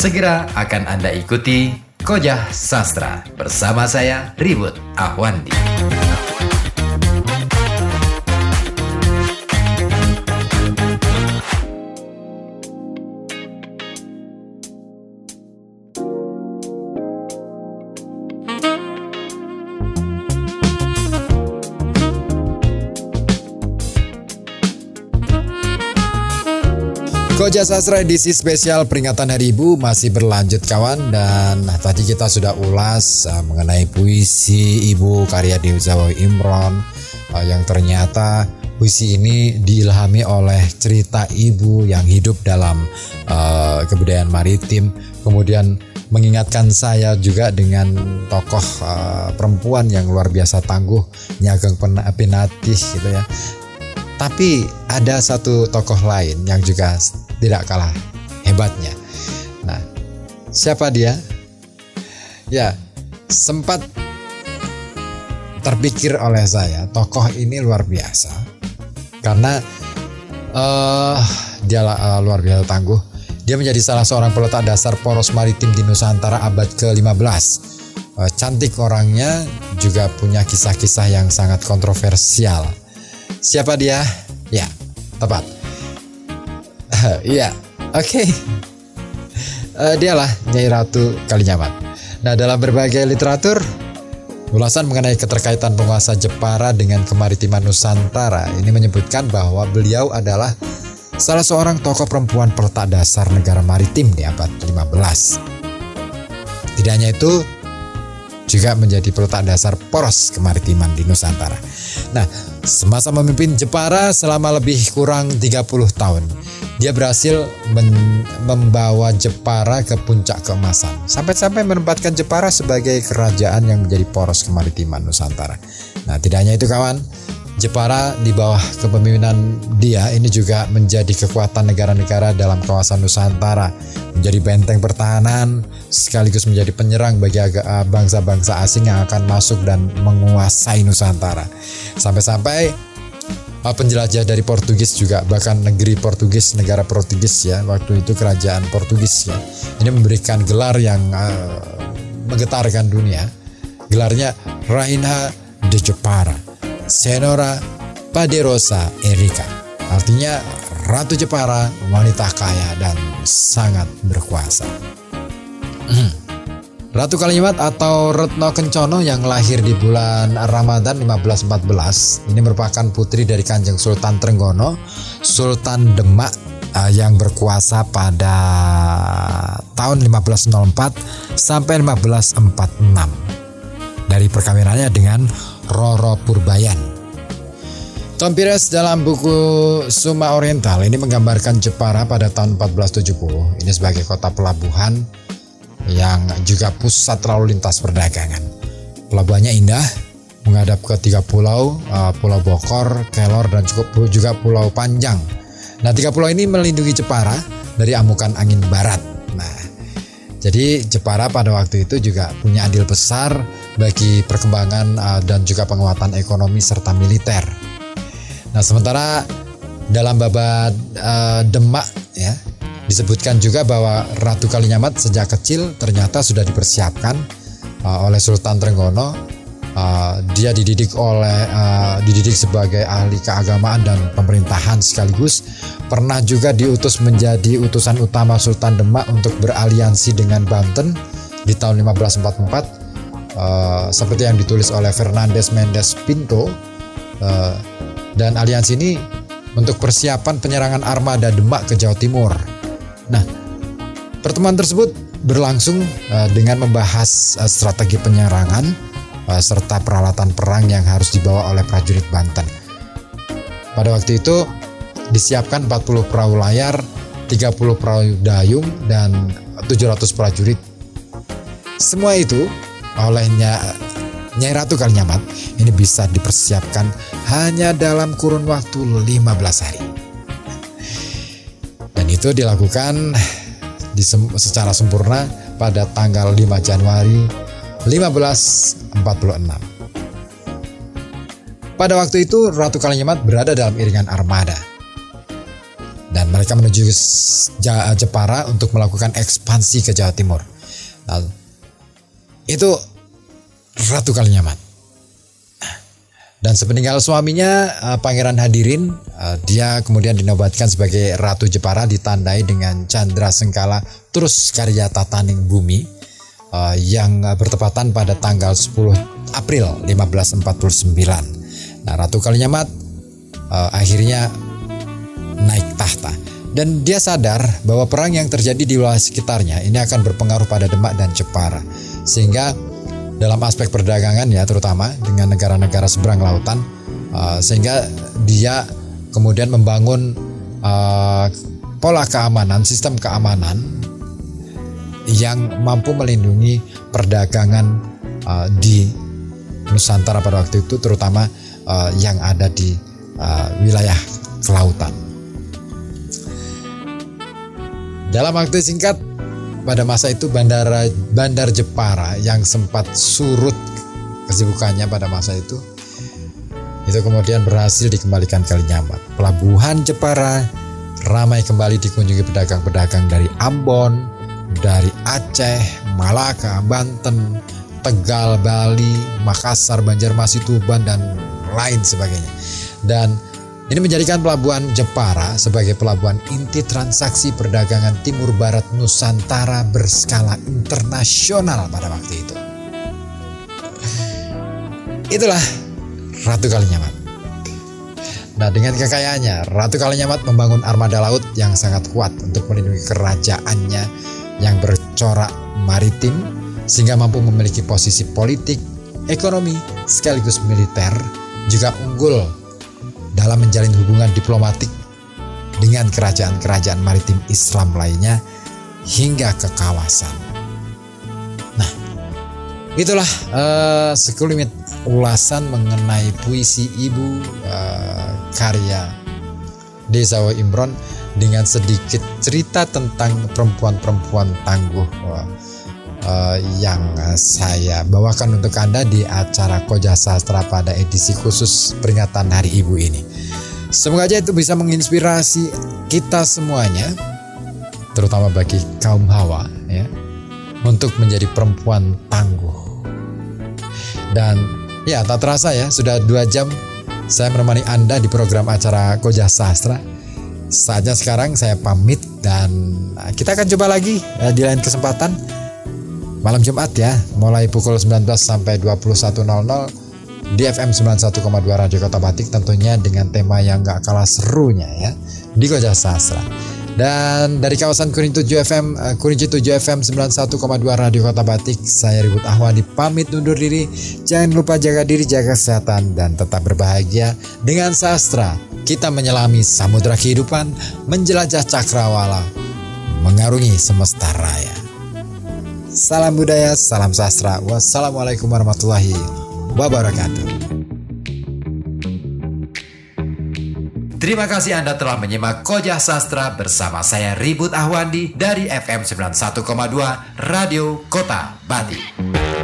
Segera akan Anda ikuti Kojah Sastra bersama saya Ribut Ahwandi. Koja Sastra edisi spesial peringatan Hari Ibu masih berlanjut kawan. Dan tadi kita sudah ulas uh, mengenai puisi Ibu karya Dewi Zawawi Imron uh, yang ternyata puisi ini diilhami oleh cerita ibu yang hidup dalam uh, kebudayaan maritim. Kemudian mengingatkan saya juga dengan tokoh uh, perempuan yang luar biasa tangguh Nyageng Penatih gitu ya. Tapi ada satu tokoh lain yang juga tidak kalah hebatnya. Nah, siapa dia? Ya, sempat terpikir oleh saya tokoh ini luar biasa karena uh, dia uh, luar biasa tangguh. Dia menjadi salah seorang peletak dasar poros maritim di Nusantara abad ke-15. Uh, cantik orangnya juga punya kisah-kisah yang sangat kontroversial Siapa dia? Ya, tepat. Iya, oke. Uh, dialah Nyai Ratu Kalinyamat. Nah, dalam berbagai literatur, ulasan mengenai keterkaitan penguasa Jepara dengan kemaritiman Nusantara ini menyebutkan bahwa beliau adalah salah seorang tokoh perempuan peletak dasar negara maritim di abad 15. Tidak hanya itu, juga menjadi peletak dasar poros kemaritiman di Nusantara. Nah, semasa memimpin Jepara selama lebih kurang 30 tahun, dia berhasil membawa Jepara ke puncak keemasan. Sampai-sampai menempatkan Jepara sebagai kerajaan yang menjadi poros kemaritiman Nusantara. Nah, tidak hanya itu kawan, Jepara di bawah kepemimpinan dia ini juga menjadi kekuatan negara-negara dalam kawasan Nusantara, menjadi benteng pertahanan sekaligus menjadi penyerang bagi eh, bangsa-bangsa asing yang akan masuk dan menguasai Nusantara. Sampai-sampai eh, penjelajah dari Portugis juga bahkan negeri Portugis negara Portugis ya waktu itu kerajaan Portugis ya. Ini memberikan gelar yang uh, menggetarkan dunia. Gelarnya Rainha de Jepara Senora Paderosa Erika. Artinya Ratu Jepara, wanita kaya dan sangat berkuasa. Hmm. Ratu Kalimat atau Retno Kencono yang lahir di bulan Ramadan 1514 ini merupakan putri dari Kanjeng Sultan Trenggono, Sultan Demak uh, yang berkuasa pada tahun 1504 sampai 1546 dari perkawinannya dengan Roro Purbayan. Tom Pires dalam buku Suma Oriental ini menggambarkan Jepara pada tahun 1470 ini sebagai kota pelabuhan yang juga pusat lalu lintas perdagangan. Pelabuhannya indah, menghadap ke tiga pulau, uh, Pulau Bokor, Kelor, dan cukup juga Pulau Panjang. Nah, tiga pulau ini melindungi Jepara dari amukan angin barat. Nah, jadi Jepara pada waktu itu juga punya andil besar bagi perkembangan uh, dan juga penguatan ekonomi serta militer. Nah, sementara dalam babat uh, Demak ya disebutkan juga bahwa Ratu Kalinyamat sejak kecil ternyata sudah dipersiapkan uh, oleh Sultan Trenggono. Uh, dia dididik oleh uh, dididik sebagai ahli keagamaan dan pemerintahan sekaligus. Pernah juga diutus menjadi utusan utama Sultan Demak untuk beraliansi dengan Banten di tahun 1544 uh, seperti yang ditulis oleh Fernandez Mendes Pinto. Uh, dan aliansi ini untuk persiapan penyerangan armada Demak ke Jawa Timur. Nah, pertemuan tersebut berlangsung uh, dengan membahas uh, strategi penyerangan serta peralatan perang yang harus dibawa oleh prajurit Banten. Pada waktu itu disiapkan 40 perahu layar, 30 perahu dayung dan 700 prajurit. Semua itu olehnya Nyai Ratu Kalinyamat ini bisa dipersiapkan hanya dalam kurun waktu 15 hari. Dan itu dilakukan di secara sempurna pada tanggal 5 Januari 1546. Pada waktu itu Ratu Kalinyamat berada dalam iringan armada. dan mereka menuju Jepara untuk melakukan ekspansi ke Jawa Timur. Nah, itu Ratu Kalinyamat. Dan sepeninggal suaminya eh, Pangeran Hadirin, eh, dia kemudian dinobatkan sebagai Ratu Jepara ditandai dengan Chandra Sengkala terus karya Tataning Bumi eh, yang bertepatan pada tanggal 10 April 1549. Nah, Ratu Kalinyamat akhirnya naik tahta dan dia sadar bahwa perang yang terjadi di wilayah sekitarnya ini akan berpengaruh pada Demak dan Jepara sehingga dalam aspek perdagangan ya terutama dengan negara-negara seberang lautan uh, sehingga dia kemudian membangun uh, pola keamanan sistem keamanan yang mampu melindungi perdagangan uh, di Nusantara pada waktu itu terutama uh, yang ada di uh, wilayah kelautan. Dalam waktu singkat pada masa itu bandara Bandar Jepara yang sempat surut kesibukannya pada masa itu itu kemudian berhasil dikembalikan ke Nyamat. Pelabuhan Jepara ramai kembali dikunjungi pedagang-pedagang dari Ambon, dari Aceh, Malaka, Banten, Tegal, Bali, Makassar, Banjarmasin, Tuban dan lain sebagainya. Dan ini menjadikan pelabuhan Jepara sebagai pelabuhan inti transaksi perdagangan Timur Barat Nusantara berskala internasional pada waktu itu. Itulah Ratu Kalinyamat. Nah dengan kekayaannya, Ratu Kalinyamat membangun armada laut yang sangat kuat untuk melindungi kerajaannya yang bercorak maritim sehingga mampu memiliki posisi politik, ekonomi, sekaligus militer juga unggul dalam menjalin hubungan diplomatik dengan kerajaan-kerajaan maritim Islam lainnya hingga ke kawasan. Nah, itulah uh, sekelumit ulasan mengenai puisi ibu uh, karya Desawa Imron dengan sedikit cerita tentang perempuan-perempuan tangguh. Uh, yang saya bawakan untuk Anda di acara Koja Sastra pada edisi khusus peringatan Hari Ibu ini. Semoga aja itu bisa menginspirasi kita semuanya, terutama bagi kaum hawa ya, untuk menjadi perempuan tangguh. Dan ya tak terasa ya, sudah dua jam saya menemani Anda di program acara Koja Sastra. Saatnya sekarang saya pamit dan kita akan coba lagi ya, di lain kesempatan malam Jumat ya, mulai pukul 19 sampai 21.00 di FM 91,2 Radio Kota Batik tentunya dengan tema yang gak kalah serunya ya di Koja Sastra. Dan dari kawasan Kuring 7 FM, Kuring 7 FM 91,2 Radio Kota Batik, saya Ribut Ahwadi pamit undur diri. Jangan lupa jaga diri, jaga kesehatan, dan tetap berbahagia dengan sastra. Kita menyelami samudra kehidupan, menjelajah cakrawala, mengarungi semesta raya. Salam budaya, salam sastra. Wassalamualaikum warahmatullahi wabarakatuh. Terima kasih Anda telah menyimak Koja Sastra bersama saya Ribut Ahwandi dari FM 91,2 Radio Kota Bati.